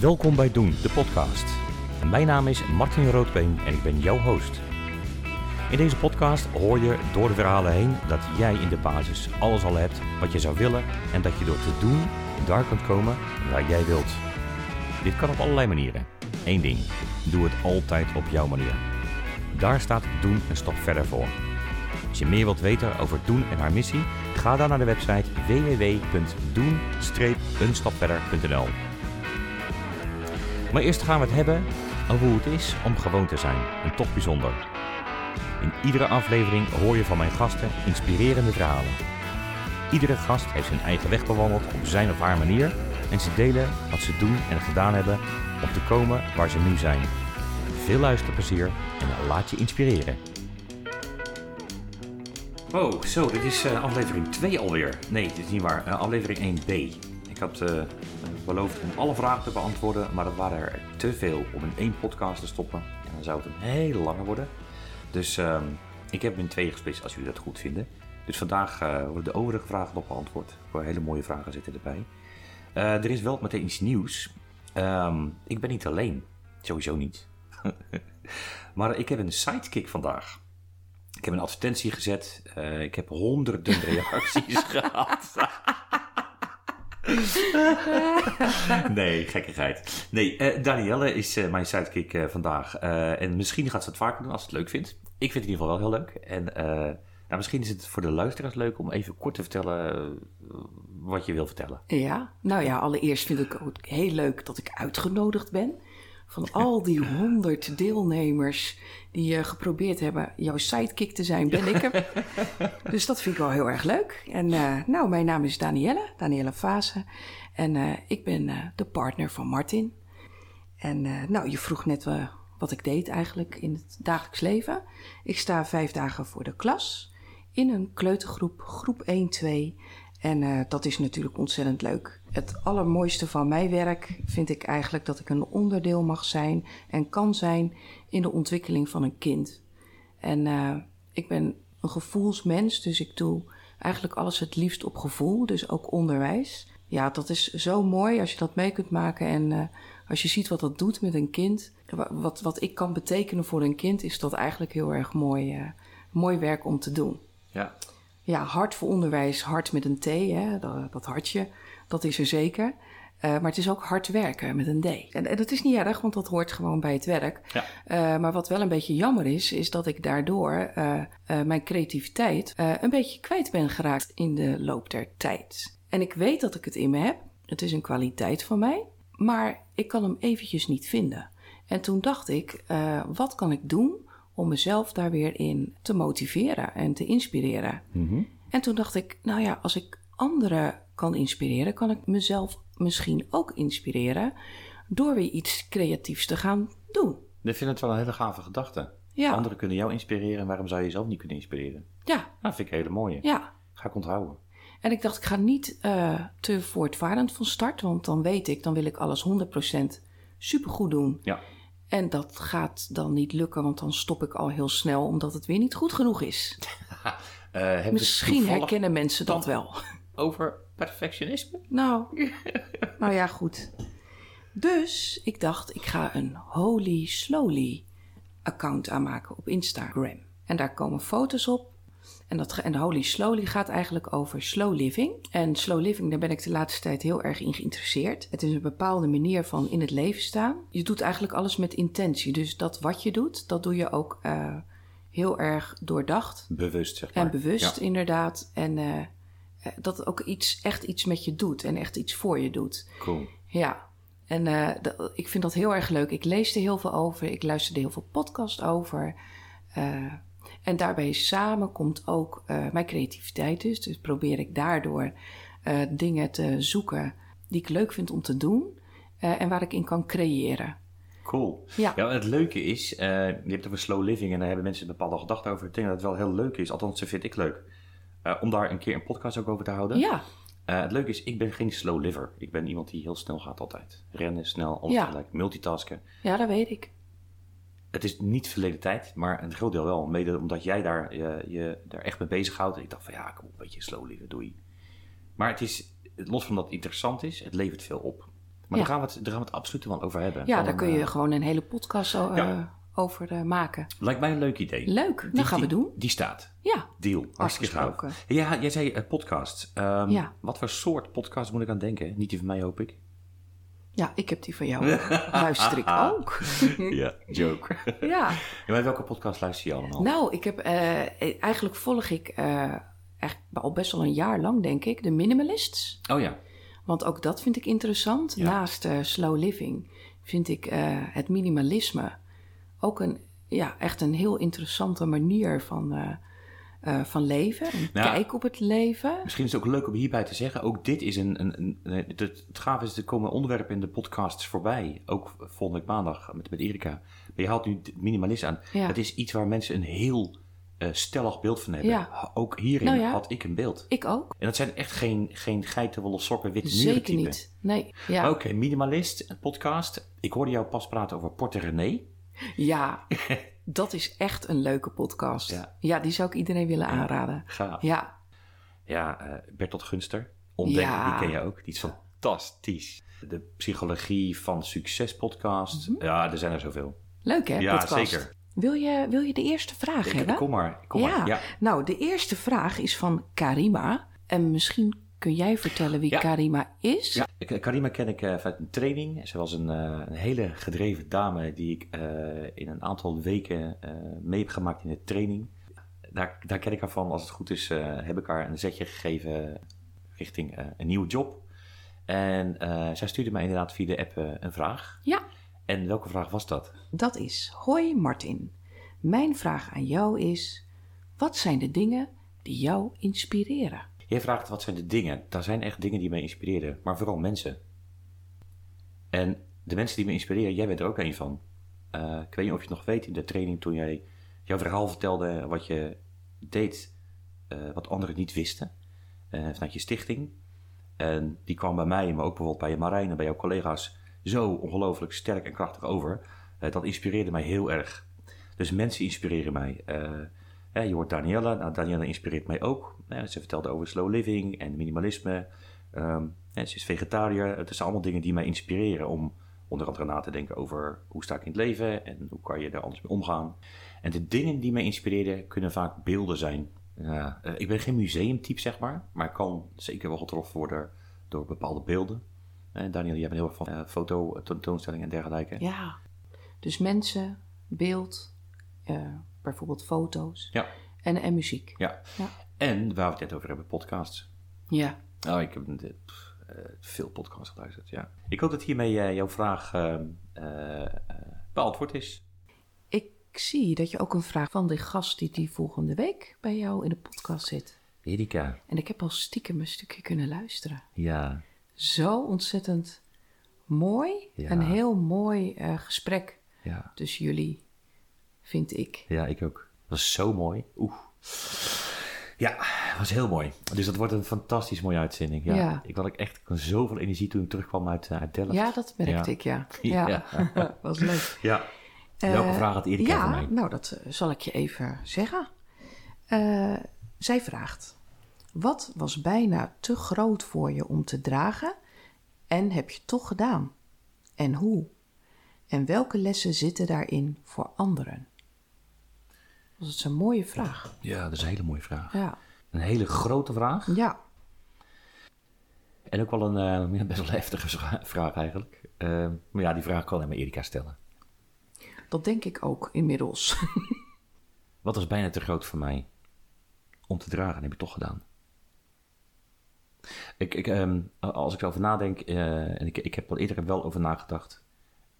Welkom bij Doen, de podcast. Mijn naam is Martin Roodbeen en ik ben jouw host. In deze podcast hoor je door de verhalen heen dat jij in de basis alles al hebt wat je zou willen en dat je door te doen daar kunt komen waar jij wilt. Dit kan op allerlei manieren. Eén ding, doe het altijd op jouw manier. Daar staat Doen een stap verder voor. Als je meer wilt weten over Doen en haar missie, ga dan naar de website www.doen-eenstapverder.nl. Maar eerst gaan we het hebben over hoe het is om gewoon te zijn en toch bijzonder. In iedere aflevering hoor je van mijn gasten inspirerende verhalen. Iedere gast heeft zijn eigen weg bewandeld op zijn of haar manier en ze delen wat ze doen en gedaan hebben om te komen waar ze nu zijn. Veel luisterplezier en laat je inspireren. Oh, zo, dit is uh, aflevering 2 alweer. Nee, dit is niet waar. Uh, aflevering 1b. Ik had uh, beloofd om alle vragen te beantwoorden, maar dat waren er te veel om in één podcast te stoppen. En dan zou het een hele lange worden. Dus uh, ik heb hem in twee gesplitst als jullie dat goed vinden. Dus vandaag uh, worden de overige vragen nog beantwoord. Voor hele mooie vragen zitten erbij. Uh, er is wel meteen iets nieuws. Um, ik ben niet alleen. Sowieso niet. maar ik heb een sidekick vandaag. Ik heb een advertentie gezet. Uh, ik heb honderden reacties gehad. nee, gekkigheid. Nee, uh, Danielle is uh, mijn sidekick uh, vandaag. en misschien gaat ze het vaker doen als ze het leuk vindt. Ik vind het in ieder geval wel heel leuk. En nou, misschien is het voor de luisteraars leuk om even kort te vertellen wat je wil vertellen. Ja, nou ja, allereerst vind ik ook heel leuk dat ik uitgenodigd ben. Van al die honderd deelnemers die geprobeerd hebben jouw sidekick te zijn, ben ik er. dus dat vind ik wel heel erg leuk. En uh, nou, mijn naam is Danielle, Danielle Fase. En uh, ik ben de partner van Martin. En nou, je vroeg net wat ik deed eigenlijk in het dagelijks leven. Ik sta vijf dagen voor de klas in een kleutergroep, groep 1-2. En dat is natuurlijk ontzettend leuk. Het allermooiste van mijn werk vind ik eigenlijk dat ik een onderdeel mag zijn en kan zijn in de ontwikkeling van een kind. En uh, ik ben een gevoelsmens, dus ik doe eigenlijk alles het liefst op gevoel, dus ook onderwijs. Ja, dat is zo mooi als je dat mee kunt maken en uh, als je ziet wat dat doet met een kind. Wat, wat ik kan betekenen voor een kind, is dat eigenlijk heel erg mooi, uh, mooi werk om te doen. Ja. Ja, hart voor onderwijs, hart met een T, hè, dat, dat hartje, dat is er zeker. Uh, maar het is ook hard werken met een D. En, en, dat is niet erg, want dat hoort gewoon bij het werk. Ja. Uh, maar wat wel een beetje jammer is, is dat ik daardoor uh, mijn creativiteit een beetje kwijt ben geraakt in de loop der tijd. En ik weet dat ik het in me heb. Het is een kwaliteit van mij. Maar ik kan hem eventjes niet vinden. En toen dacht ik, wat kan ik doen om mezelf daar weer in te motiveren en te inspireren? Mm -hmm. En toen dacht ik, nou ja, als ik anderen kan inspireren, kan ik mezelf misschien ook inspireren door weer iets creatiefs te gaan doen. Ik vind het wel een hele gave gedachte. Ja. Anderen kunnen jou inspireren, waarom zou je jezelf niet kunnen inspireren? Ja. Dat vind ik een hele mooie. Ja. Ga ik onthouden. En ik dacht, ik ga niet uh, te voortvarend van start, want dan weet ik, dan wil ik alles 100% supergoed doen. Ja. En dat gaat dan niet lukken, want dan stop ik al heel snel, omdat het weer niet goed genoeg is. uh, Misschien herkennen mensen dat wel. Over perfectionisme? Nou, nou ja, goed. Dus ik dacht, ik ga een Holy Slowly account aanmaken op Instagram. En daar komen foto's op. En, dat, en de Holy Slowly gaat eigenlijk over slow living. En slow living, daar ben ik de laatste tijd heel erg in geïnteresseerd. Het is een bepaalde manier van in het leven staan. Je doet eigenlijk alles met intentie. Dus dat wat je doet, dat doe je ook uh, heel erg doordacht. Bewust, zeg maar. En bewust, ja. inderdaad. En uh, dat het ook iets, echt iets met je doet en echt iets voor je doet. Cool. Ja, en uh, de, ik vind dat heel erg leuk. Ik lees er heel veel over, ik luister er heel veel podcast over. Uh, en daarbij samen komt ook uh, mijn creativiteit dus. Dus probeer ik daardoor dingen te zoeken die ik leuk vind om te doen en waar ik in kan creëren. Cool. Ja. ja het leuke is, je hebt het over slow living en daar hebben mensen een bepaalde gedachten over. Ik denk dat het wel heel leuk is, althans dat vind ik leuk. Uh, om daar een keer een podcast ook over te houden. Ja. Uh, het leuke is, ik ben geen slow liver. Ik ben iemand die heel snel gaat altijd. Rennen, snel, alles Ja. tegelijk. Multitasken. Ja, dat weet ik. Het is niet verleden tijd, maar een groot deel wel. Mede omdat jij daar je, je daar echt mee bezighoudt. En ik dacht van ja, kom op, een beetje slow liver, doei. Maar het is, los van dat het interessant is, het levert veel op. Maar Ja. daar, gaan we het, daar gaan we het absoluut wel over hebben. Ja, Van daar kun je eh, gewoon een hele podcast o- Ja. Over eh, maken. Lijkt mij een leuk idee. Leuk, dat Die- gaan we doen. Die staat. Ja, Deal. Hartstikke gaaf. Ja, jij zei eh, podcast. Ehm, Ja. Wat voor soort podcast moet ik aan denken? Niet die van mij, hoop ik. Ja, ik heb die van jou. Luister ik ook. ja, joke. ja. Ja, maar welke podcast luister je allemaal? Nou, ik heb eh, eigenlijk volg ik echt al best wel een jaar lang, denk ik, de minimalists. Oh ja. Want ook dat vind ik interessant. Ja. Naast slow living vind ik het minimalisme ook een, ja, echt een heel interessante manier van, eh, eh, van leven. Een Nou, kijk op het leven. Misschien is het ook leuk om hierbij te zeggen. Ook dit is een. een, een het, het gave is, er komen onderwerpen in de podcasts voorbij. Ook volgende week maandag met, met Erika. Maar je haalt nu het minimalisme aan. Ja. Het is iets waar mensen een heel eh, stellig beeld van hebben. Ja. Ook hierin Nou ja. had ik een beeld. Ik ook. En dat zijn echt geen, geen geitenwolle sokken, witte muren Zeker niet. Nee. Ja. Oké, minimalist, podcast. Ik hoorde jou pas praten over Porte René. Ja, dat is echt een leuke podcast. Ja. Ja, die zou ik iedereen willen aanraden. Gaaf. Ja, Ja, eh, Bertolt Gunster. Ontdek, Ja. die ken je ook. Die is fantastisch. De psychologie van succes podcast. Ja, er zijn er zoveel. leuk hè, ja, podcast. zeker. Wil je, wil je de eerste vraag Ik, hebben? kom maar, kom ja. maar. Ja. nou de eerste vraag is van Karima. En misschien kun jij vertellen wie Ja. Karima is? Ja, ik- Karima ken ik eh, vanuit een training. Ze was een, eh, een hele gedreven dame die ik eh, in een aantal weken eh, mee heb gemaakt in de training. Daar, daar ken ik haar van. Als het goed is, eh, heb ik haar een zetje gegeven richting eh, een nieuwe job. En eh, zij stuurde mij inderdaad via de app eh, een vraag. Ja, En welke vraag was dat? dat is Hoi Martin. Mijn vraag aan jou is: wat zijn de dingen die jou inspireren? Jij vraagt wat zijn de dingen. Daar zijn echt dingen die mij inspireren, maar vooral mensen. En de mensen die me inspireren, jij bent er ook een van. Eh, ik weet niet of je het nog weet in de training toen jij jouw verhaal vertelde wat je deed, eh, wat anderen niet wisten, eh, vanuit je stichting. En die kwam bij mij, maar ook bijvoorbeeld bij Marijn en bij jouw collega's, zo ongelooflijk sterk en krachtig over. Dat inspireerde mij heel erg. Dus mensen inspireren mij. Eh, je hoort Danielle, nou, Danielle inspireert mij ook. Eh, ze vertelde over slow living en minimalisme. Ehm, ze is vegetariër. Het zijn allemaal dingen die mij inspireren om onder andere na te denken over hoe sta ik in het leven en hoe kan je er anders mee omgaan. En de dingen die mij inspireren kunnen vaak beelden zijn. Eh, ik ben geen museumtype, zeg maar, maar ik kan zeker wel getroffen worden door bepaalde beelden. Eh, Daniel, jij bent heel erg van eh, foto, tentoonstellingen en dergelijke. Ja, dus mensen, beeld, eh, bijvoorbeeld foto's Ja. en, en muziek. Ja. Ja. En waar we het net over hebben, podcasts. Ja, Oh, ik heb pff, eh, veel podcasts geluisterd, ja. Ik hoop dat hiermee eh, jouw vraag eh, beantwoord is. ik zie dat je ook een vraag van de gast die die volgende week bij jou in de podcast zit. Erika. En ik heb al stiekem een stukje kunnen luisteren. Ja. Zo ontzettend mooi. Ja. Een heel mooi gesprek Ja. tussen jullie, vind ik. Ja, ik ook. Dat was zo mooi. Oeh. Ja, dat was heel mooi. Dus dat wordt een fantastisch mooie uitzending. Ja. Ja. Ik had ook echt zoveel energie toen ik terugkwam uit, eh, uit Delft. Ja, dat merkte Ja. ik, ja. Ja. Ja, was leuk. Ja. Welke Eh, vraag had Erika ja, mij? nou, dat eh, zal ik je even zeggen. Zij vraagt: Wat was bijna te groot voor je om te dragen en heb je toch gedaan? En hoe? En welke lessen zitten daarin voor anderen? Dat is een mooie vraag. Ja, dat is een hele mooie vraag. Ja, Een hele grote vraag. ja. En ook wel een eh, best wel heftige vra- vraag eigenlijk. Eh, maar ja, die vraag kan alleen maar Erika stellen. dat denk ik ook inmiddels. Wat was bijna te groot voor mij om te dragen, heb ik toch gedaan. Ik, ik, ehm, als ik erover nadenk, eh, en ik, ik heb er eerder wel over nagedacht,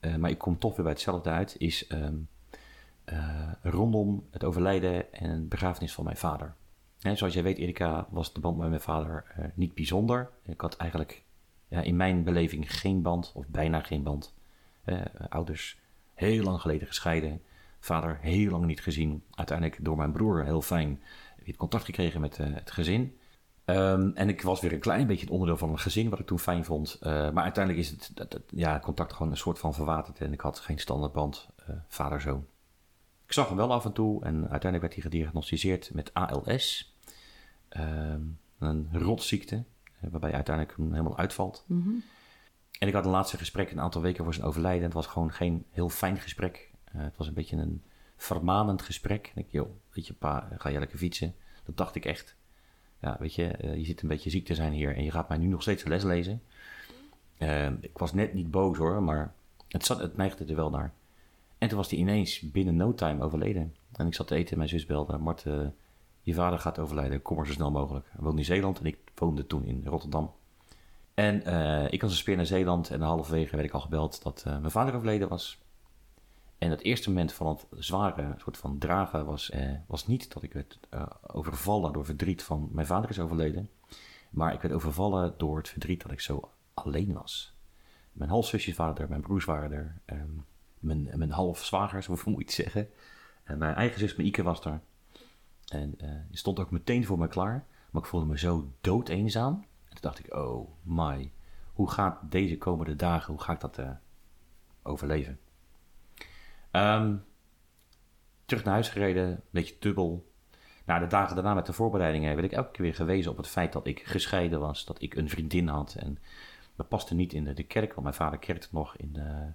eh, maar ik kom toch weer bij hetzelfde uit, is ehm, eh, rondom het overlijden en begrafenis van mijn vader. Hè, zoals jij weet, Erika, was de band met mijn vader eh, niet bijzonder. Ik had eigenlijk ja, in mijn beleving geen band, of bijna geen band. Eh, ouders heel lang geleden gescheiden. Vader heel lang niet gezien. Uiteindelijk door mijn broer heel fijn weer contact gekregen met eh, het gezin. Ehm, en ik was weer een klein beetje het onderdeel van een gezin, wat ik toen fijn vond. Eh, maar uiteindelijk is het ja, contact gewoon een soort van verwaterd. En ik had geen standaardband eh vader-zoon. Ik zag hem wel af en toe en uiteindelijk werd hij gediagnosticeerd met ALS. Ehm, een rotziekte, eh, waarbij uiteindelijk hem helemaal uitvalt. En ik had een laatste gesprek een aantal weken voor zijn overlijden. Het was gewoon geen heel fijn gesprek. Eh, het was een beetje een vermanend gesprek. Ik joh, weet je, pa, ga je lekker fietsen? Dat dacht ik echt. Ja, weet je, uh, je zit een beetje ziek te zijn hier en je gaat mij nu nog steeds les lezen. Uh, ik was net niet boos hoor, maar het, zat, het neigde er wel naar. En toen was hij ineens binnen no time overleden. En ik zat te eten en mijn zus belde. Mart, je vader gaat overlijden, kom maar zo snel mogelijk. Hij woonde in Zeeland en ik woonde toen in Rotterdam. En uh, ik was een speer naar Zeeland en halverwege werd ik al gebeld dat uh, mijn vader overleden was. En het eerste moment van het zware soort van dragen was, uh, was niet dat ik werd overvallen door verdriet van mijn vader is overleden. Maar ik werd overvallen door het verdriet dat ik zo alleen was. Mijn halfzusjes waren er, mijn broers waren er, um, mijn, mijn halfzwagers, hoe moet ik het zeggen. En mijn eigen zus, mijn Ike, was er. En die stond ook meteen voor me klaar. Maar ik voelde me zo dood eenzaam toen dacht ik, oh my, hoe gaat deze komende dagen, hoe ga ik dat uh, overleven? Um, terug naar huis gereden, een beetje dubbel. Na de dagen daarna met de voorbereidingen werd ik elke keer weer gewezen op het feit dat ik gescheiden was, dat ik een vriendin had. En dat paste niet in de, de kerk, want mijn vader kerkte nog in de, uh,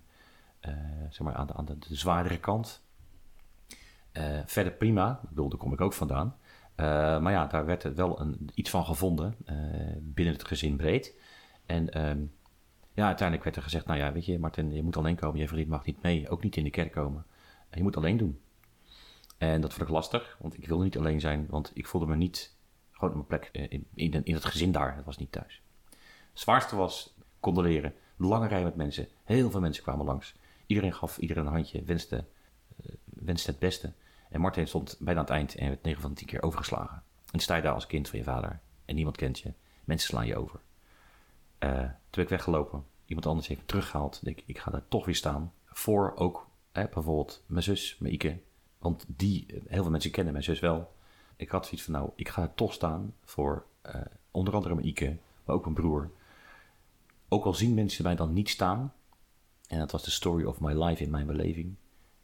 zeg maar aan, de, aan de, de zwaardere kant. Uh, verder prima, bedoel, daar kom ik ook vandaan. Uh, maar ja, daar werd wel een, iets van gevonden binnen het gezin breed. En um, ja, uiteindelijk werd er gezegd, nou ja, weet je, Martin, je moet alleen komen. Je vriend mag niet mee, ook niet in de kerk komen. En je moet alleen doen. En dat vond ik lastig, want ik wilde niet alleen zijn, want ik voelde me niet gewoon op mijn plek eh, in, in, in het gezin daar. Het was niet thuis. Het zwaarste was condoleren. Lange rij met mensen. Heel veel mensen kwamen langs. Iedereen gaf iedereen een handje, wenste, uh, wenste het beste. En Martin stond bijna aan het eind en werd 9 van de 10 keer overgeslagen. En sta je daar als kind van je vader en niemand kent je. Mensen slaan je over. Uh, toen ben ik weggelopen. Iemand anders heeft me teruggehaald. Ik, ik ga daar toch weer staan. Voor ook hè, bijvoorbeeld mijn zus, mijn Ike. Want die, heel veel mensen kennen mijn zus wel. Ik had zoiets van, nou, ik ga er toch staan voor onder andere mijn Ike, maar ook mijn broer. Ook al zien mensen mij dan niet staan, en dat was de story of my life in mijn beleving.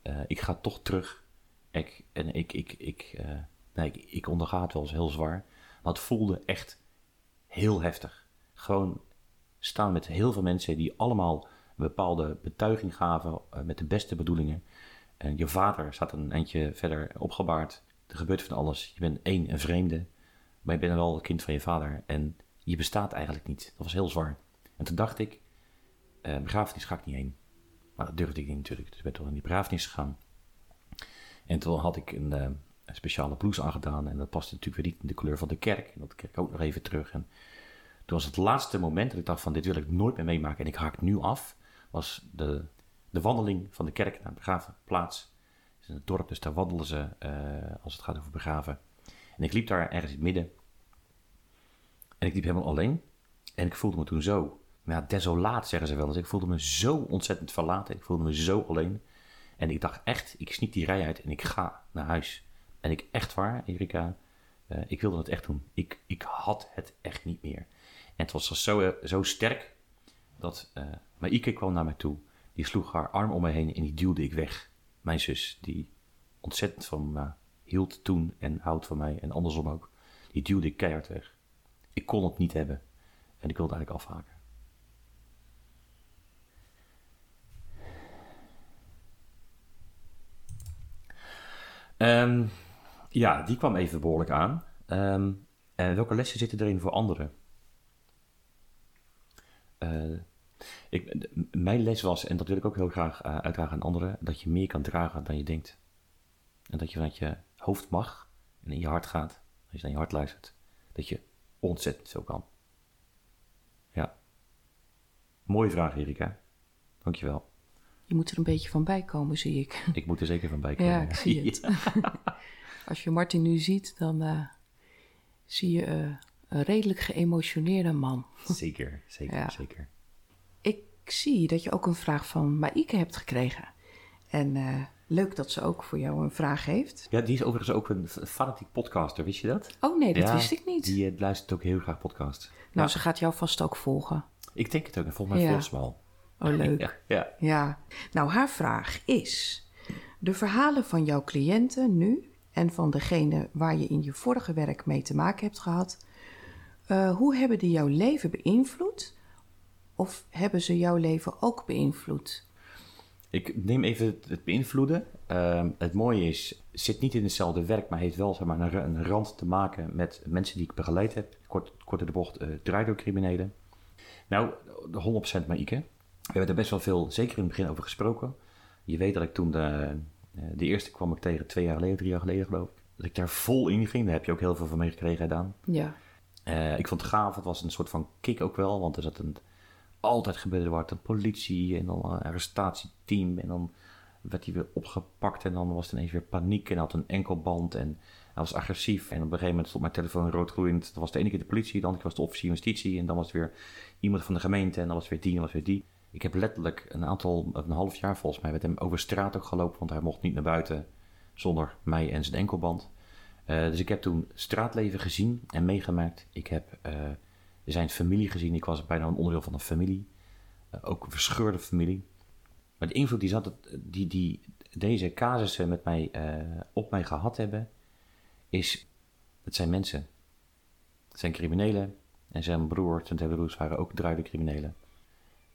Uh, ik ga toch terug ik, en ik, ik, ik, uh, nee, ik, ik onderga het wel eens heel zwaar. Maar het voelde echt heel heftig. Gewoon staan met heel veel mensen die allemaal een bepaalde betuiging gaven uh, met de beste bedoelingen. En je vader staat een eindje verder opgebaard. Er gebeurt van alles. Je bent één, een vreemde. Maar je bent wel het kind van je vader. En je bestaat eigenlijk niet. Dat was heel zwaar. En toen dacht ik, uh, begrafenis ga ik niet heen. Maar dat durfde ik niet natuurlijk. Dus ik ben toch in die begrafenis gegaan. En toen had ik een, uh, een speciale blouse aangedaan. En dat paste natuurlijk weer niet in de kleur van de kerk. En dat kreeg ik ook nog even terug. En toen was het laatste moment dat ik dacht van dit wil ik nooit meer meemaken. En ik haak nu af. Was de, de wandeling van de kerk naar de begravenplaats. Het is het dorp, dus daar wandelen ze uh, als het gaat over begraven. En ik liep daar ergens in het midden. En ik liep helemaal alleen. En ik voelde me toen zo, ja, desolaat zeggen ze wel eens. Ik voelde me zo ontzettend verlaten. Ik voelde me zo alleen. En ik dacht echt, ik sniep die rij uit en ik ga naar huis. En ik echt waar, Erika, uh, ik wilde het echt doen. Ik, ik had het echt niet meer. En het was zo, uh, zo sterk dat mijn Ike kwam naar mij toe. Die sloeg haar arm om me heen en die duwde ik weg. Mijn zus, die ontzettend van me hield toen en houdt van mij en andersom ook. Die duwde ik keihard weg. Ik kon het niet hebben. En ik wilde eigenlijk afhaken. Um, ja, die kwam even behoorlijk aan. Um, en welke lessen zitten erin voor anderen? Ik, mijn les was, en dat wil ik ook heel graag uh, uitdragen aan anderen, dat je meer kan dragen dan je denkt. En dat je vanuit je hoofd mag en in je hart gaat, als je naar je hart luistert, dat je ontzettend veel kan. Ja. Mooie vraag, Erika. Dankjewel. Je moet er een beetje van bijkomen, zie ik. Ik moet er zeker van bijkomen. Ja, ik zie het. Als je Martin nu ziet, dan uh, zie je uh, een redelijk geëmotioneerde man. Zeker, zeker, ja. zeker. Ik zie dat je ook een vraag van Maike hebt gekregen. En uh, leuk dat ze ook voor jou een vraag heeft. Ja, die is overigens ook een fanatiek podcaster, wist je dat? Oh nee, dat ja, wist ik niet. Die luistert ook heel graag podcast. Nou, ze gaat jou vast ook volgen. Ik denk het ook, en volgens mij ja. volgens me al. Oh, leuk. Ja, ja. ja. Nou, haar vraag is: de verhalen van jouw cliënten nu en van degene waar je in je vorige werk mee te maken hebt gehad, uh, hoe hebben die jouw leven beïnvloed Of hebben ze jouw leven ook beïnvloed? Ik neem even het, beïnvloeden. Ehm, het mooie is, zit niet in hetzelfde werk, maar heeft wel zeg maar, een, een rand te maken met mensen die ik begeleid heb. Kort, kort in de bocht, uh, draaidoorcriminelen. Nou, de 100% Maike. We hebben er best wel veel, zeker in het begin, over gesproken. Je weet dat ik toen, de, eh, de eerste kwam ik tegen twee jaar geleden, drie jaar geleden geloof ik. Dat ik daar vol in ging. Daar heb je ook heel veel van meegekregen gedaan. Ja. Uh, ik vond het gaaf. Het was een soort van kick ook wel. Want er zat een, altijd gebeurde wat. Een politie en dan een arrestatieteam. En dan werd hij weer opgepakt. En dan was het ineens weer paniek. En had een enkelband. En hij was agressief. En op een gegeven moment stond mijn telefoon rood gloeiend. Dat was de ene keer de politie. De andere keer was de officier justitie. En dan was het weer iemand van de gemeente. En dan was het weer die en dan was het weer die. Ik heb letterlijk een aantal, een half jaar volgens mij, met hem over straat ook gelopen. Want hij mocht niet naar buiten zonder mij en zijn enkelband. Uh, dus ik heb toen straatleven gezien en meegemaakt. Ik heb uh, zijn familie gezien. Ik was bijna een onderdeel van een familie. Uh, ook een verscheurde familie. Maar de invloed die, zat, die, die deze casussen met mij, op mij gehad hebben, is, het zijn mensen. Het zijn criminelen. En zijn broer, zijn twee broers waren ook druide criminelen.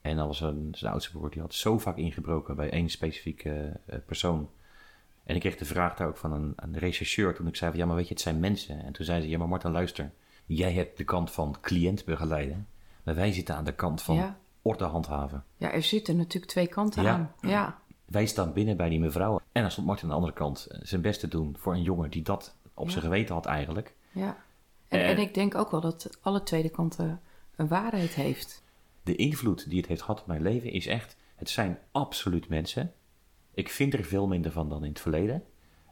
En dan was een, zijn oudste broer, die had zo vaak ingebroken bij één specifieke persoon en ik kreeg de vraag daar ook van een, een rechercheur toen ik zei van ja, maar weet je, het zijn mensen. En toen zei ze, ja, maar Martin, luister, jij hebt de kant van cliënt begeleiden, maar wij zitten aan de kant van ja. orde handhaven. Ja, er zitten natuurlijk twee kanten aan. Ja. Wij staan binnen bij die mevrouw. En dan stond Martin aan de andere kant eh, zijn best te doen voor een jongen die dat op zijn geweten had eigenlijk. Ja. En, en, ik denk ook wel dat alle tweede kanten een waarheid heeft. De invloed die het heeft gehad op mijn leven is echt, het zijn absoluut mensen ik vind er veel minder van dan in het verleden.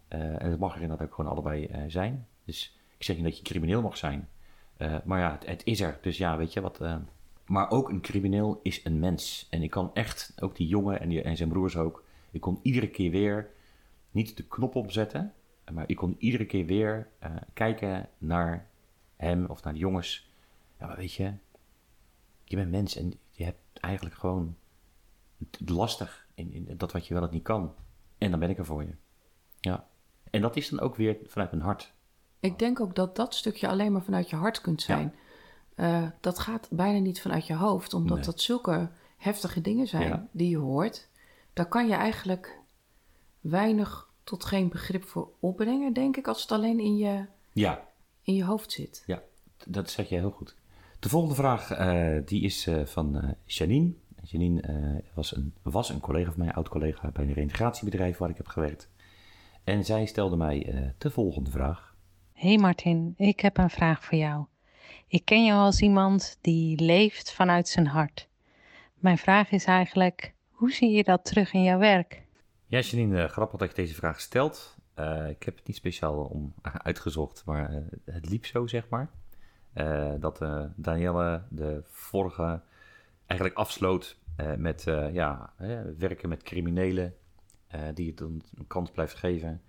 Uh, en het mag er inderdaad ook gewoon allebei uh, zijn. Dus ik zeg niet dat je crimineel mag zijn. Uh, maar ja, het, het, is er. Dus ja, weet je wat. maar ook een crimineel is een mens. En ik kan echt, ook die jongen en, die, en zijn broers ook. Ik kon iedere keer weer niet de knop opzetten. Maar ik kon iedere keer weer kijken naar hem of naar de jongens. Ja, maar weet je, je bent mens en je hebt eigenlijk gewoon lastig in, in dat wat je wel het niet kan. En dan ben ik er voor je. Ja. En dat is dan ook weer vanuit mijn hart. Ik denk ook dat dat stukje alleen maar vanuit je hart kunt zijn. Ja. Uh, dat gaat bijna niet vanuit je hoofd, omdat nee. dat zulke heftige dingen zijn ja. die je hoort. Daar kan je eigenlijk weinig tot geen begrip voor opbrengen, denk ik, als het alleen in je, ja. in je hoofd zit. Ja, dat zeg je heel goed. De volgende vraag uh, die is uh, van Janine. Janine uh, was, een, was een collega van mij, een oud-collega bij een reintegratiebedrijf waar ik heb gewerkt. En zij stelde mij uh, de volgende vraag. Hey Martin, ik heb een vraag voor jou. Ik ken jou als iemand die leeft vanuit zijn hart. Mijn vraag is eigenlijk, hoe zie je dat terug in jouw werk? Ja, Janine, uh, grappig dat je deze vraag stelt. ik heb het niet speciaal om uitgezocht, maar het liep zo, zeg maar. Dat Danielle de vorige eigenlijk afsloot uh, met ja, werken met criminelen die het een, een kans blijft geven.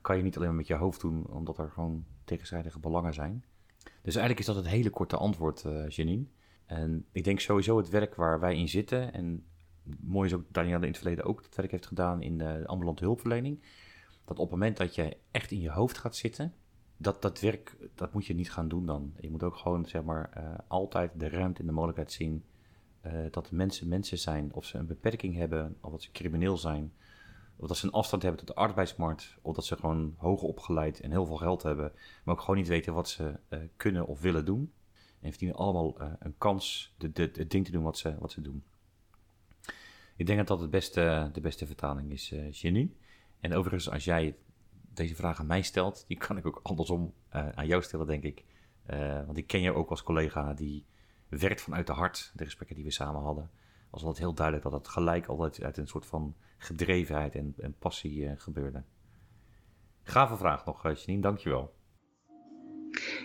kan je niet alleen maar met je hoofd doen, omdat er gewoon tegenstrijdige belangen zijn. Dus eigenlijk is dat het hele korte antwoord, Janine. En ik denk sowieso het werk waar wij in zitten, en mooi is ook Danielle in het verleden ook het werk heeft gedaan in de ambulante hulpverlening, dat op het moment dat je echt in je hoofd gaat zitten, dat, dat werk, dat moet je niet gaan doen dan. Je moet ook gewoon, zeg maar, altijd de ruimte en de mogelijkheid zien uh, dat mensen mensen zijn, of ze een beperking hebben, of dat ze crimineel zijn, of dat ze een afstand hebben tot de arbeidsmarkt, of dat ze gewoon hoog opgeleid en heel veel geld hebben, maar ook gewoon niet weten wat ze uh, kunnen of willen doen. En verdienen allemaal een kans de, de, het ding te doen wat ze, wat ze doen. Ik denk dat dat het beste, de beste vertaling is, Jenny. En overigens, als jij deze vraag aan mij stelt, die kan ik ook andersom aan jou stellen, denk ik. want ik ken jou ook als collega die werkt vanuit de hart, de gesprekken die we samen hadden. Was altijd heel duidelijk dat het gelijk altijd uit een soort van gedrevenheid en, en passie uh, gebeurde. Gave vraag nog, Janine, dankjewel.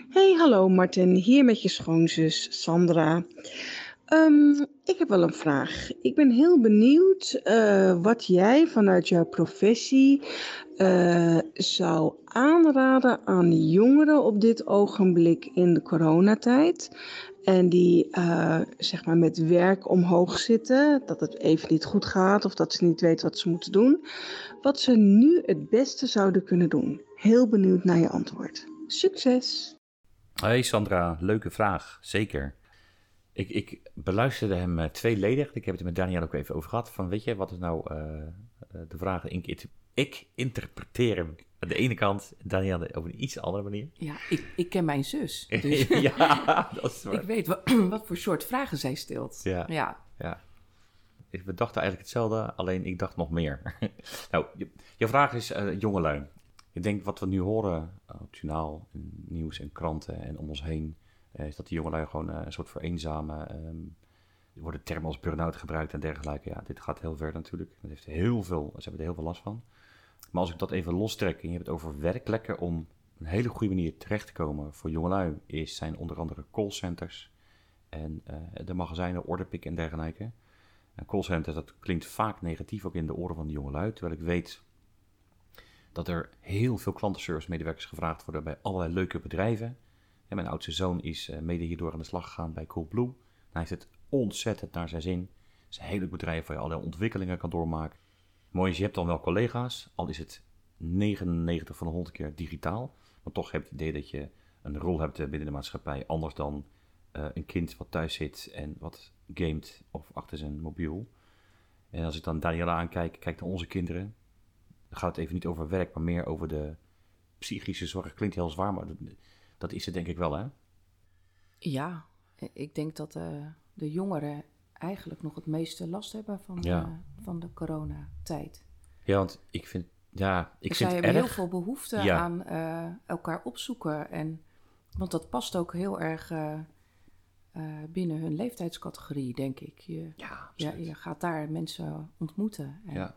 Hey, hallo Martin, hier met je schoonzus Sandra. Um, ik heb wel een vraag. Ik ben heel benieuwd uh, wat jij vanuit jouw professie uh, zou aanraden aan jongeren op dit ogenblik in de coronatijd. En die uh, zeg maar met werk omhoog zitten, dat het even niet goed gaat of dat ze niet weten wat ze moeten doen. Wat ze nu het beste zouden kunnen doen. Heel benieuwd naar je antwoord. Succes! Hey Sandra, leuke vraag, zeker. Ik, ik beluisterde hem uh, tweeledig. Ik heb het er met Daniel ook even over gehad. Van weet je, wat is nou uh, de vraag? Ik, ik interpreteer hem aan de ene kant, Daniel op een iets andere manier. Ja, ik, ik ken mijn zus. Dus ja, dat is waar. Ik weet wat, wat, voor soort vragen zij stelt. Ja. ja. ja. We dachten eigenlijk hetzelfde, alleen ik dacht nog meer. nou, je, je vraag is uh, jongelui. Ik denk wat we nu horen op het journaal, nieuws en kranten en om ons heen is dat die jongelui gewoon uh, een soort vereenzamen. Um, er worden termen als burn-out gebruikt en dergelijke. Ja, dit gaat heel ver natuurlijk. Dat heeft heel veel, ze hebben er heel veel last van. Maar als ik dat even lostrek en je hebt het over werkplekken om een hele goede manier terecht te komen voor jongelui, is, zijn onder andere callcenters en uh, de magazijnen, orderpick en dergelijke. En callcenters, dat klinkt vaak negatief ook in de oren van de jongelui, terwijl ik weet dat er heel veel klantenservice medewerkers gevraagd worden bij allerlei leuke bedrijven. En mijn oudste zoon is uh, mede hierdoor aan de slag gegaan bij Coolblue. Hij heeft het ontzettend naar zijn zin. Het is een heel bedrijf waar je allerlei ontwikkelingen kan doormaken. Mooi is, je hebt dan wel collega's, al is het 99 van de 100 keer digitaal. Maar toch heb je het idee dat je een rol hebt binnen de maatschappij, anders dan uh, een kind wat thuis zit en wat gamet of achter zijn mobiel. En als ik dan Daniela aankijk, kijk naar onze kinderen, dan gaat het even niet over werk, maar meer over de psychische zorg. Klinkt heel zwaar, maar dat, is het denk ik wel, hè? Ja, ik denk dat uh, de jongeren eigenlijk nog het meeste last hebben van, Ja. de, van de coronatijd. Ja, want ik vind, ja, ik Zij vind het hebben erg. heel veel behoefte Ja. aan eh, elkaar opzoeken. En, want dat past ook heel erg eh, eh, binnen hun leeftijdscategorie, denk ik. Je, Ja, ja, je gaat daar mensen ontmoeten. En Ja.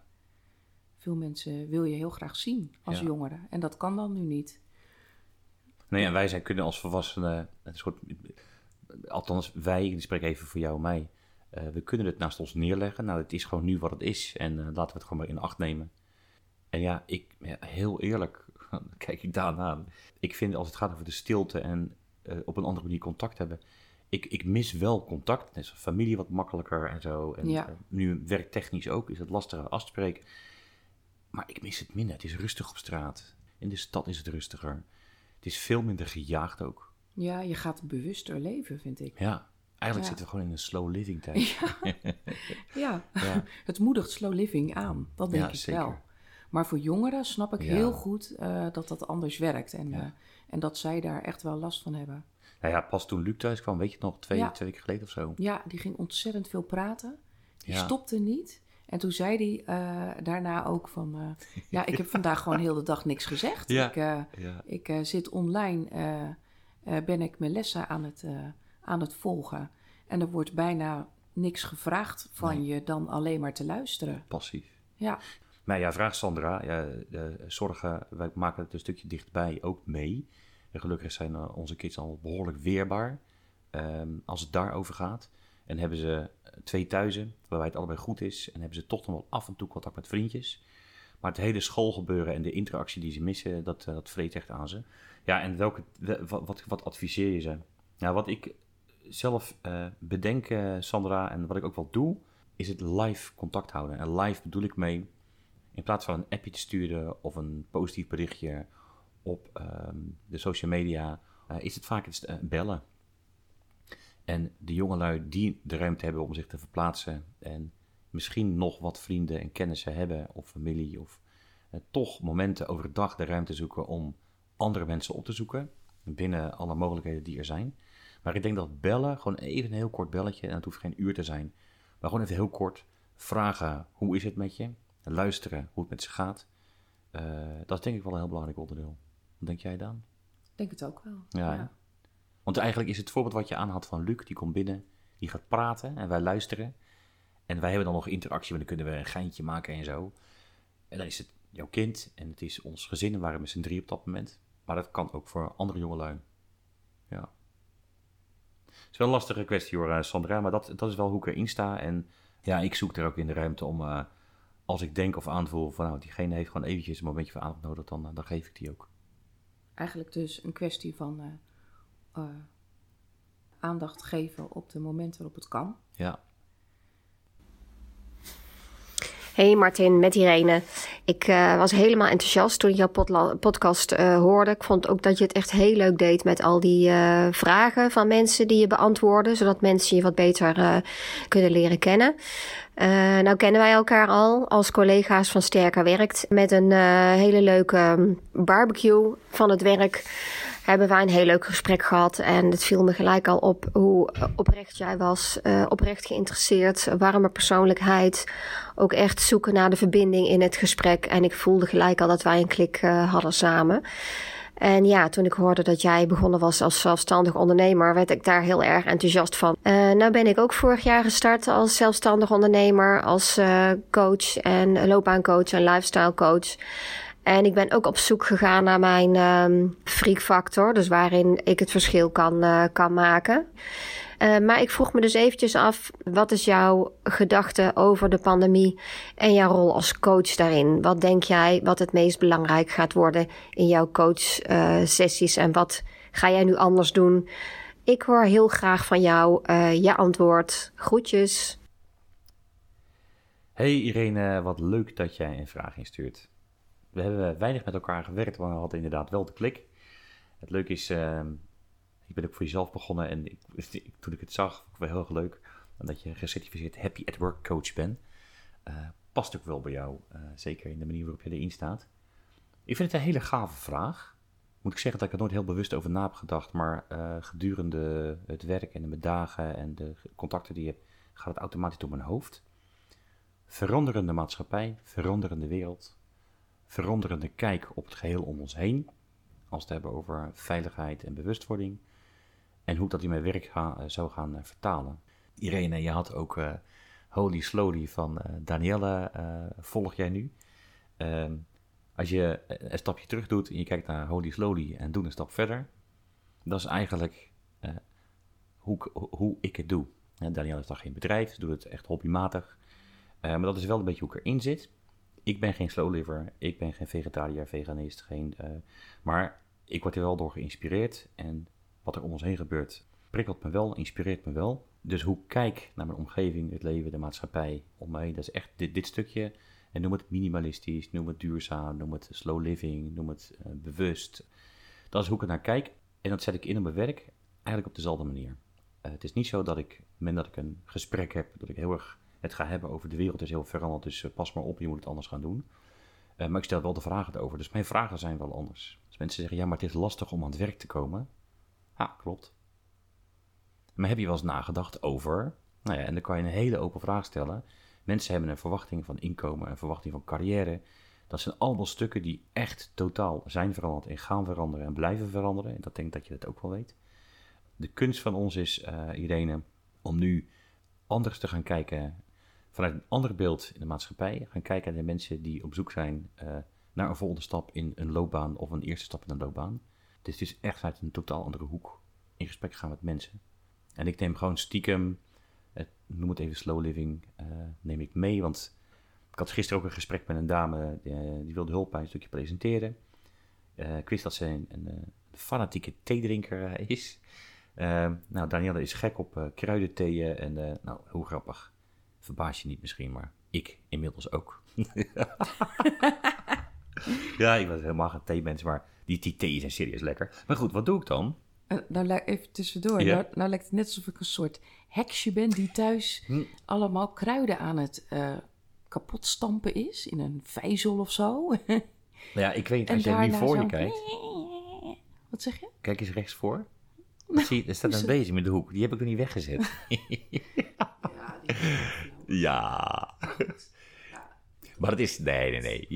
Veel mensen wil je heel graag zien als Ja. jongere. En dat kan dan nu niet. Nee, en wij zijn, kunnen als volwassenen een soort, althans wij, ik spreek even voor jou en mij, eh, we kunnen het naast ons neerleggen. Nou, het is gewoon nu wat het is en eh, laten we het gewoon maar in acht nemen. En ja, ik, ja, heel eerlijk, kijk ik daarna. Ik vind als het gaat over de stilte en eh, op een andere manier contact hebben, ik, ik mis wel contact. Net zoals familie wat makkelijker en zo. En Ja. nu werktechnisch ook is het lastiger af te spreken. Maar ik mis het minder. Het is rustig op straat. In de stad is het rustiger. Het is veel minder gejaagd ook. Ja, je gaat bewuster leven, vind ik. Ja, eigenlijk Ja. zitten we gewoon in een slow living tijd. Ja, Ja. het moedigt slow living aan. Dat denk ik zeker. wel. Maar voor jongeren snap ik heel goed eh, dat dat anders werkt. En, eh, en dat zij daar echt wel last van hebben. Nou ja, pas toen Luc thuis kwam, weet je het nog, twee, twee weken geleden of zo. Ja, die ging ontzettend veel praten. Die stopte niet. En toen zei hij eh, daarna ook van... eh, ja, ik heb vandaag gewoon heel de dag niks gezegd. Ja. Ik, eh, Ja, ik zit online, ben ik mijn lessen aan het, aan het volgen. En er wordt bijna niks gevraagd van Nee. je dan alleen maar te luisteren. passief. Ja, Maar ja, vraag Sandra. Ja, zorgen, wij maken het een stukje dichtbij ook mee. En gelukkig zijn onze kids al behoorlijk weerbaar ehm, als het daarover gaat. En hebben ze eh, twee thuizen, waarbij het allebei goed is. En hebben ze toch nog wel af en toe contact met vriendjes. Maar het hele schoolgebeuren en de interactie die ze missen, dat, eh, dat vreet echt aan ze. Ja, en welke, we- wat, wat, adviseer je ze? Nou, wat ik zelf eh, bedenk, Sandra, en wat ik ook wel doe, is het live contact houden. En live bedoel ik mee, in plaats van een appje te sturen of een positief berichtje op ehm, de social media, is het vaak eh, bellen. En de jongelui die de ruimte hebben om zich te verplaatsen en misschien nog wat vrienden en kennissen hebben of familie of eh, toch momenten overdag de ruimte zoeken om andere mensen op te zoeken binnen alle mogelijkheden die er zijn. Maar ik denk dat bellen, gewoon even een heel kort belletje, en het hoeft geen uur te zijn, maar gewoon even heel kort vragen hoe is het met je, luisteren hoe het met ze gaat, eh, dat is denk ik wel een heel belangrijk onderdeel. Wat denk jij dan? ik denk het ook wel. Ja? Want eigenlijk is het voorbeeld wat je aanhaalt van Luc, die komt binnen, die gaat praten en wij luisteren. En wij hebben dan nog interactie, want dan kunnen we een geintje maken en zo. En dan is het jouw kind en het is ons gezin, we waren met z'n drie op dat moment. Maar dat kan ook voor andere jongelui. Ja. Het is wel een lastige kwestie hoor, eh, Sandra, maar dat, dat is wel hoe ik erin sta. En ja, ik zoek er ook in de ruimte om, eh, als ik denk of aanvoel van nou, diegene heeft gewoon eventjes een momentje van aandacht nodig, dan, eh, dan geef ik die ook. Eigenlijk dus een kwestie van eh, aandacht geven op de momenten waarop het kan. Ja, Hey Martin, met Irene. Ik uh, was helemaal enthousiast toen ik jouw podcast uh, hoorde. Ik vond ook dat je het echt heel leuk deed met al die uh, vragen van mensen die je beantwoordde, zodat mensen je wat beter kunnen leren kennen. nou kennen wij elkaar al als collega's van Sterker Werkt met een hele leuke um, barbecue van het werk hebben wij een heel leuk gesprek gehad. En het viel me gelijk al op hoe oprecht jij was. Uh, oprecht geïnteresseerd, warme persoonlijkheid. Ook echt zoeken naar de verbinding in het gesprek. En ik voelde gelijk al dat wij een klik uh, hadden samen. En ja, toen ik hoorde dat jij begonnen was als zelfstandig ondernemer, werd ik daar heel erg enthousiast van. Uh, nou ben ik ook vorig jaar gestart als zelfstandig ondernemer, als coach en loopbaancoach en lifestyle coach. En ik ben ook op zoek gegaan naar mijn um, freak factor, dus waarin ik het verschil kan, uh, kan maken. Uh, maar ik vroeg me dus eventjes af, wat is jouw gedachte over de pandemie en jouw rol als coach daarin? Wat denk jij wat het meest belangrijk gaat worden in jouw coach uh, sessies en wat ga jij nu anders doen? Ik hoor heel graag van jou je antwoord. Groetjes. Hey Irene, wat leuk dat jij een vraag instuurt we hebben weinig met elkaar gewerkt, maar we hadden inderdaad wel de klik. Het leuke is, uh, ik ben ook voor jezelf begonnen en ik, toen ik het zag, vond ik wel heel erg leuk. Dat je gecertificeerd Happy at Work coach bent. Uh, past ook wel bij jou, uh, zeker in de manier waarop je erin staat. Ik vind het een hele gave vraag. Moet ik zeggen dat ik er nooit heel bewust over na heb gedacht, maar uh, gedurende het werk en de dagen en de contacten die je hebt, gaat het automatisch door mijn hoofd. Veranderende maatschappij, veranderende wereld, veranderende kijk op het geheel om ons heen. Als we het hebben over veiligheid en bewustwording. En hoe dat in mijn werk uh, zou gaan uh, vertalen. Irene, je had ook uh, Holy Slowly van Danielle, volg jij nu. Ehm, als je een stapje terug doet en je kijkt naar Holy Slowly en doe een stap verder. Dat is eigenlijk hoe, hoe ik het doe. Danielle heeft dan geen bedrijf, ze doet het echt hobbymatig. maar dat is wel een beetje hoe ik erin zit ik ben geen slow liver, ik ben geen vegetariër, veganist, geen, uh, maar ik word er wel door geïnspireerd en wat er om ons heen gebeurt prikkelt me wel, inspireert me wel. Dus hoe kijk naar mijn omgeving, het leven, de maatschappij om mij, dat is echt dit, dit stukje. En noem het minimalistisch, noem het duurzaam, noem het slow living, noem het uh, bewust. Dat is hoe ik er naar kijk en dat zet ik in op mijn werk eigenlijk op dezelfde manier. Uh, het is niet zo dat ik, men dat ik een gesprek heb, dat ik heel erg het ga hebben over de wereld is heel veranderd, dus eh, pas maar op, je moet het anders gaan doen. Uh, maar ik stel wel de vragen erover, dus mijn vragen zijn wel anders. Als mensen zeggen, ja, maar het is lastig om aan het werk te komen. Ja, klopt. Maar heb je wel eens nagedacht over, nou ja, en dan kan je een hele open vraag stellen. Mensen hebben een verwachting van inkomen, een verwachting van carrière. Dat zijn allemaal stukken die echt totaal zijn veranderd en gaan veranderen en blijven veranderen. En dat denk ik dat je dat ook wel weet. De kunst van ons is, uh, Irene, om nu anders te gaan kijken vanuit een ander beeld in de maatschappij gaan kijken naar de mensen die op zoek zijn uh, naar een volgende stap in een loopbaan of een eerste stap in een loopbaan. Dus het is echt uit een totaal andere hoek in gesprek gaan met mensen. En ik neem gewoon stiekem, het, noem het even slow living, uh, neem ik mee. Want ik had gisteren ook een gesprek met een dame die, eh, die wilde hulp bij een stukje presenteren. Ik wist dat ze een, een, fanatieke theedrinker is. nou, Danielle is gek op kruidentheeën en nou, hoe grappig. Verbaas je niet misschien, maar ik inmiddels ook. ja, ik was helemaal geen theemens, maar die, die thee zijn serieus lekker. Maar goed, wat doe ik dan? Uh, nou, even tussendoor. Nou, nou, lijkt het net alsof ik een soort heksje ben die thuis hm. allemaal kruiden aan het uh, kapot stampen is. In een vijzel of zo. nou ja, ik weet, als jij nu voor je kijkt. Wat zeg je? Kijk eens rechts voor. Zie, er staat een bezem met de hoek. Die heb ik nog niet weggezet. ja, die ja. Maar het is... Nee, nee, nee.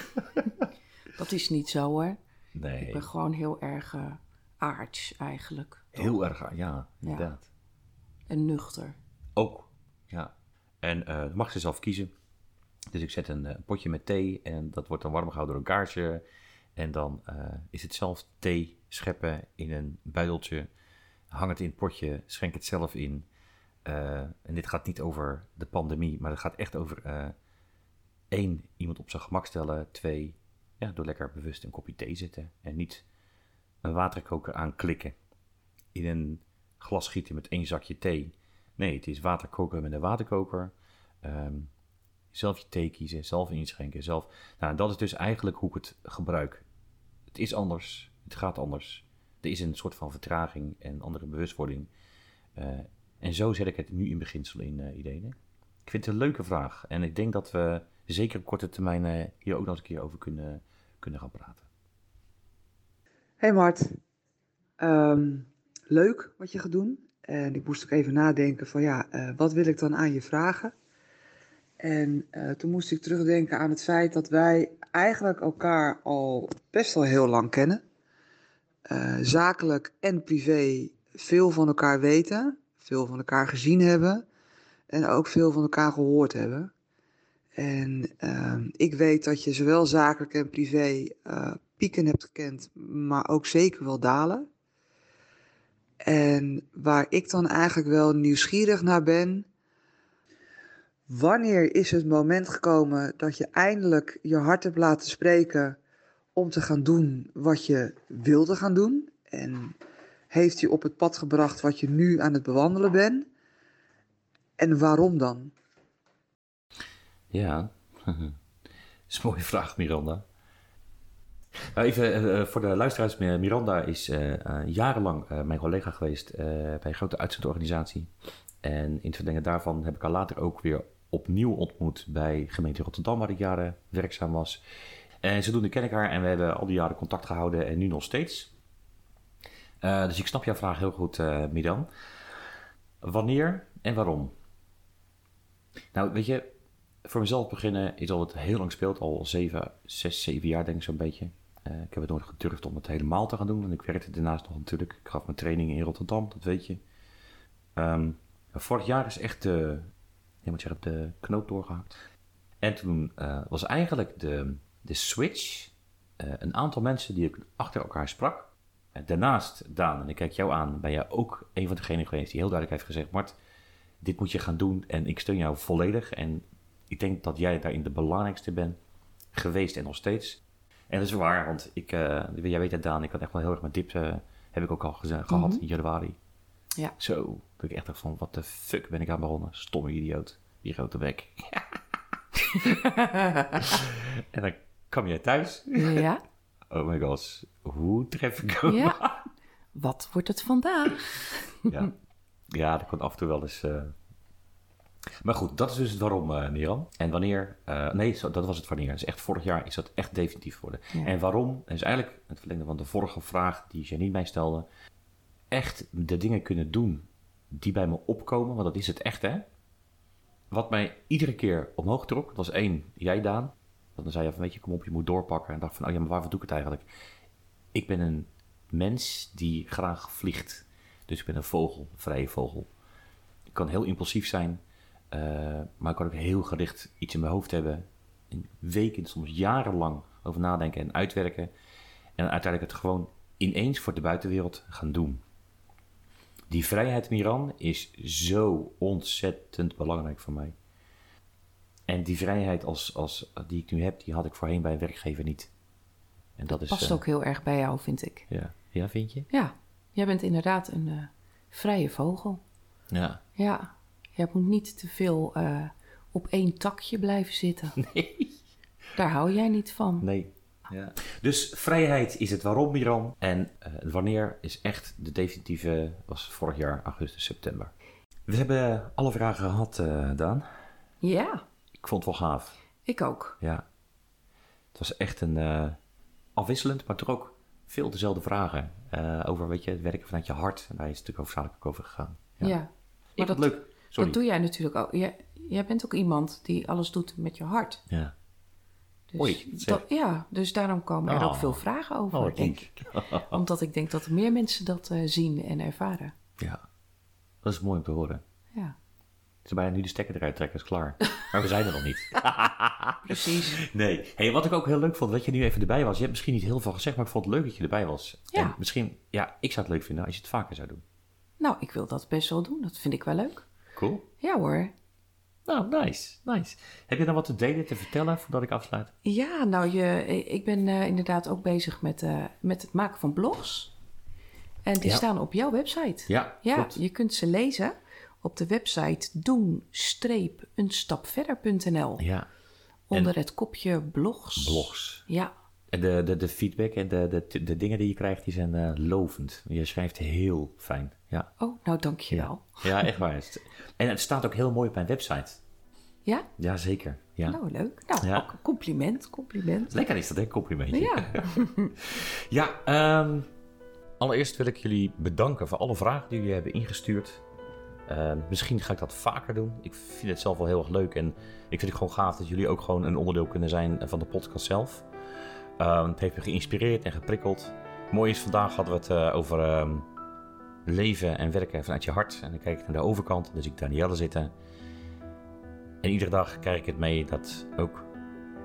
dat is niet zo hoor. Nee. Ik ben gewoon heel erg uh, aards eigenlijk. Heel erg, ja, inderdaad. En nuchter. Ook, ja. En uh, mag ze zelf kiezen. Dus ik zet een, een, potje met thee en dat wordt dan warm gehouden door een kaartje. En dan uh, is het zelf thee scheppen in een buideltje. Hang het in het potje, schenk het zelf in. Uh, en dit gaat niet over de pandemie, maar het gaat echt over uh, één, iemand op zijn gemak stellen. Twee, ja, door lekker bewust een kopje thee zitten. En niet een waterkoker aanklikken. In een glas gieten met één zakje thee. Nee, het is water koken met een waterkoker. Um, Zelf je thee kiezen, zelf inschenken, zelf... Nou, dat is dus eigenlijk hoe ik het gebruik. Het is anders, het gaat anders. Er is een soort van vertraging en andere bewustwording. Uh, en zo zet ik het nu in beginsel in, uh, Idene. Ik vind het een leuke vraag. En ik denk dat we zeker op korte termijn uh, hier ook nog eens een keer over kunnen, kunnen gaan praten. Hey Mart, um, leuk wat je gaat doen. En ik moest ook even nadenken van ja, uh, wat wil ik dan aan je vragen? En toen moest ik terugdenken aan het feit dat wij eigenlijk elkaar al best wel heel lang kennen. Zakelijk en privé veel van elkaar weten, veel van elkaar gezien hebben en ook veel van elkaar gehoord hebben. En ehm, ik weet dat je zowel zakelijk en privé pieken hebt gekend, maar ook zeker wel dalen. En waar ik dan eigenlijk wel nieuwsgierig naar ben. Wanneer is het moment gekomen dat je eindelijk je hart hebt laten spreken om te gaan doen wat je wilde gaan doen? En heeft je op het pad gebracht wat je nu aan het bewandelen bent? En waarom dan? Ja, dat is een mooie vraag, Miranda. Nou, even uh, voor de luisteraars. Miranda is uh, jarenlang mijn collega geweest bij een grote uitzendorganisatie. En in het daarvan heb ik haar later ook weer opnieuw ontmoet bij gemeente Rotterdam, waar ik jaren werkzaam was. En zodoende ken ik haar en we hebben al die jaren contact gehouden en nu nog steeds. Dus ik snap jouw vraag heel goed, Miran. Wanneer en waarom? Nou, weet je, voor mezelf beginnen is al het heel lang speelt, al zeven, zes, zeven jaar denk ik zo'n beetje. Uh, ik heb het nooit gedurfd om het helemaal te gaan doen. En ik werkte daarnaast nog natuurlijk. Ik gaf mijn trainingen in Rotterdam, dat weet je. Um, vorig jaar is echt de, je moet de knoop doorgehakt. En toen uh, was eigenlijk de, de switch uh, een aantal mensen die ik achter elkaar sprak. Daarnaast, Daan, en ik kijk jou aan, ben jij ook een van degenen geweest die heel duidelijk heeft gezegd: Mart, dit moet je gaan doen en ik steun jou volledig. En ik denk dat jij daarin de belangrijkste bent geweest en nog steeds. En dat is waar, want ik, uh, jij weet het Daan, ik had echt wel heel erg met dip, uh, heb ik ook al gezegd, gehad in januari. Ja. Zo, ben ik echt van, wat de fuck ben ik aan begonnen? Stomme idioot, die grote bek. en dan kwam jij thuis. Ja. Oh my god, hoe tref ik hem? Ja. Wat wordt het vandaag? ja. ja, dat komt af en toe wel eens... Uh, maar goed, dat is dus waarom, uh, Niran. En wanneer... Uh, nee, zo, dat was het wanneer. Dus echt vorig jaar is dat echt definitief geworden. Ja. En waarom? Dat is eigenlijk het verlengde van de vorige vraag die Janine mij stelde. Echt de dingen kunnen doen die bij me opkomen. Want dat is het echt, hè? Wat mij iedere keer omhoog trok, dat was één, jij Daan. Dan zei je van, weet je, kom op, je moet doorpakken. En dacht van, oh ja, maar waarvoor doe ik het eigenlijk? Ik ben een mens die graag vliegt. Dus ik ben een vogel, een vrije vogel. Ik kan heel impulsief zijn. Uh, maar ik kan ook heel gericht iets in mijn hoofd hebben. In weken, soms jarenlang over nadenken en uitwerken. En uiteindelijk het gewoon ineens voor de buitenwereld gaan doen. Die vrijheid, Miran, is zo ontzettend belangrijk voor mij. En die vrijheid als, als, die ik nu heb, die had ik voorheen bij een werkgever niet. En dat is, Past uh, ook heel erg bij jou, vind ik. Ja, ja vind je? Ja, jij bent inderdaad een uh, vrije vogel. Ja. Ja, je moet niet te veel uh, op één takje blijven zitten. Nee. Daar hou jij niet van. Nee. Ja. Dus vrijheid is het waarom, Miran. En uh, wanneer is echt de definitieve, was vorig jaar augustus, september. We hebben alle vragen gehad, Daan. Ja. Ik vond het wel gaaf. Ik ook. Ja. Het was echt een uh, afwisselend, maar toch ook veel dezelfde vragen. over, weet je, het werken vanuit je hart. En daar is het natuurlijk hoofdzakelijk over gegaan. Ja. ja. Ik vond het leuk. Sorry. Dat doe jij natuurlijk ook. Jij, jij bent ook iemand die alles doet met je hart. Ja. Dus Oei, dat, ja, dus daarom komen er Oh. ook veel vragen over, Oh, denk ik. Omdat ik denk dat er meer mensen dat uh, zien en ervaren. Ja, dat is mooi om te horen. Ja, Ze bijna nu de stekker eruit trekken, is klaar. Maar we zijn er nog niet. precies. Nee. Hey, wat ik ook heel leuk vond, dat je nu even erbij was. Je hebt misschien niet heel veel gezegd, maar ik vond het leuk dat je erbij was. Ja. En misschien, ja, ik zou het leuk vinden als je het vaker zou doen. Nou, ik wil dat best wel doen. Dat vind ik wel leuk. Cool. Ja hoor. Nou, nice, nice. Heb je dan wat te delen, te vertellen voordat ik afsluit? Ja, nou, je, ik ben eh, inderdaad ook bezig met, eh, met het maken van blogs. En die Ja. staan op jouw website. Ja, Ja, klopt. je kunt ze lezen op de website doen-eenstapverder.nl. Ja, Onder het kopje blogs. blogs. Ja, En de, de, de feedback en de, de, de dingen die je krijgt, die zijn eh, lovend. Je schrijft heel fijn. Ja, oh, nou dankjewel. ja echt waar. En het staat ook heel mooi op mijn website. Ja? Ja, zeker. Ja. Nou, leuk. Nou, Ja. ook compliment, compliment. Lekker is dat, hè? Complimentje. Ja, Ja, ehm, allereerst wil ik jullie bedanken voor alle vragen die jullie hebben ingestuurd. Ehm, misschien ga ik dat vaker doen. Ik vind het zelf wel heel erg leuk. En ik vind het gewoon gaaf dat jullie ook gewoon een onderdeel kunnen zijn van de podcast zelf. Ehm, het heeft me geïnspireerd en geprikkeld. Mooi is, vandaag hadden we het eh, over ehm, leven en werken vanuit je hart. En dan kijk ik naar de overkant, dus ik Danielle zitten. En iedere dag krijg ik het mee dat ook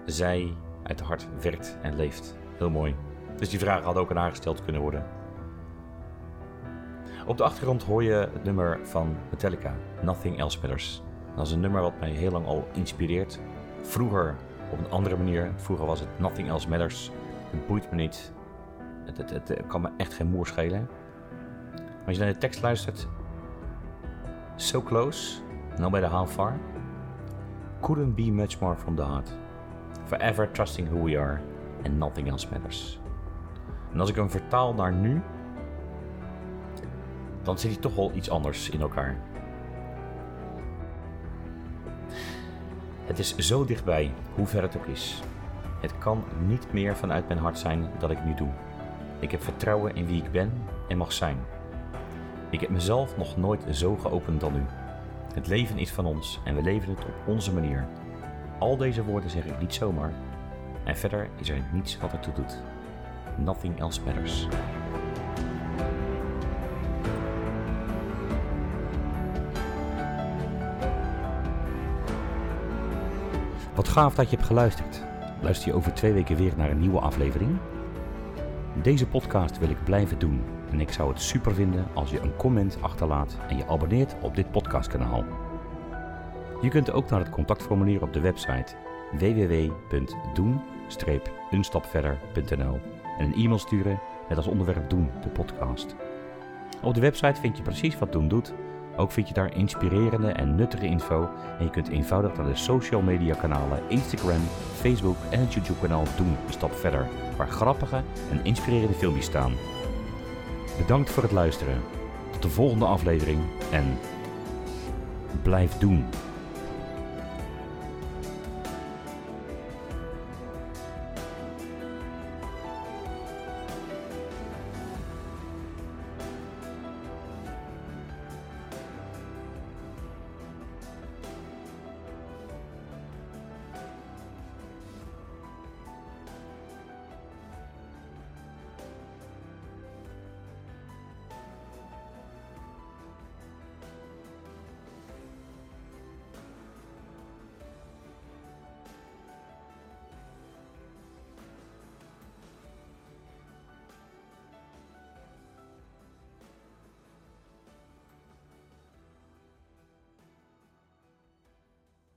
zij uit het hart werkt en leeft. Heel mooi. Dus die vragen hadden ook aan haar gesteld kunnen worden. Op de achtergrond hoor je het nummer van Metallica, Nothing Else Matters. Dat is een nummer wat mij heel lang al inspireert. Vroeger op een andere manier. Vroeger was het Nothing Else Matters. Het boeit me niet. Het, het, kan me echt geen moer schelen. Maar als je naar de tekst luistert. So close, no matter how far. Couldn't be much more from the heart. Forever trusting who we are and nothing else matters. En als ik hem vertaal naar nu, dan zit hij toch wel iets anders in elkaar. Het is zo dichtbij, hoe ver het ook is. Het kan niet meer vanuit mijn hart zijn dat ik nu doe. Ik heb vertrouwen in wie ik ben en mag zijn. Ik heb mezelf nog nooit zo geopend dan nu. Het leven is van ons en we leven het op onze manier. Al deze woorden zeg ik niet zomaar. En verder is er niets wat ertoe doet. Nothing else matters. Wat gaaf dat je hebt geluisterd. Luister je over twee weken weer naar een nieuwe aflevering? Deze podcast wil ik blijven doen en ik zou het super vinden als je een comment achterlaat en je abonneert op dit podcastkanaal. Je kunt ook naar het contactformulier op de website www.doen-unstapverder.nl en een e-mail sturen met als onderwerp Doen, de podcast. Op de website vind je precies wat Doen doet. Ook vind je daar inspirerende en nuttige info en je kunt eenvoudig naar de social media kanalen Instagram, Facebook en het YouTube kanaal Doen een stap verder, waar grappige en inspirerende filmpjes staan. Bedankt voor het luisteren. Tot de volgende aflevering en blijf doen.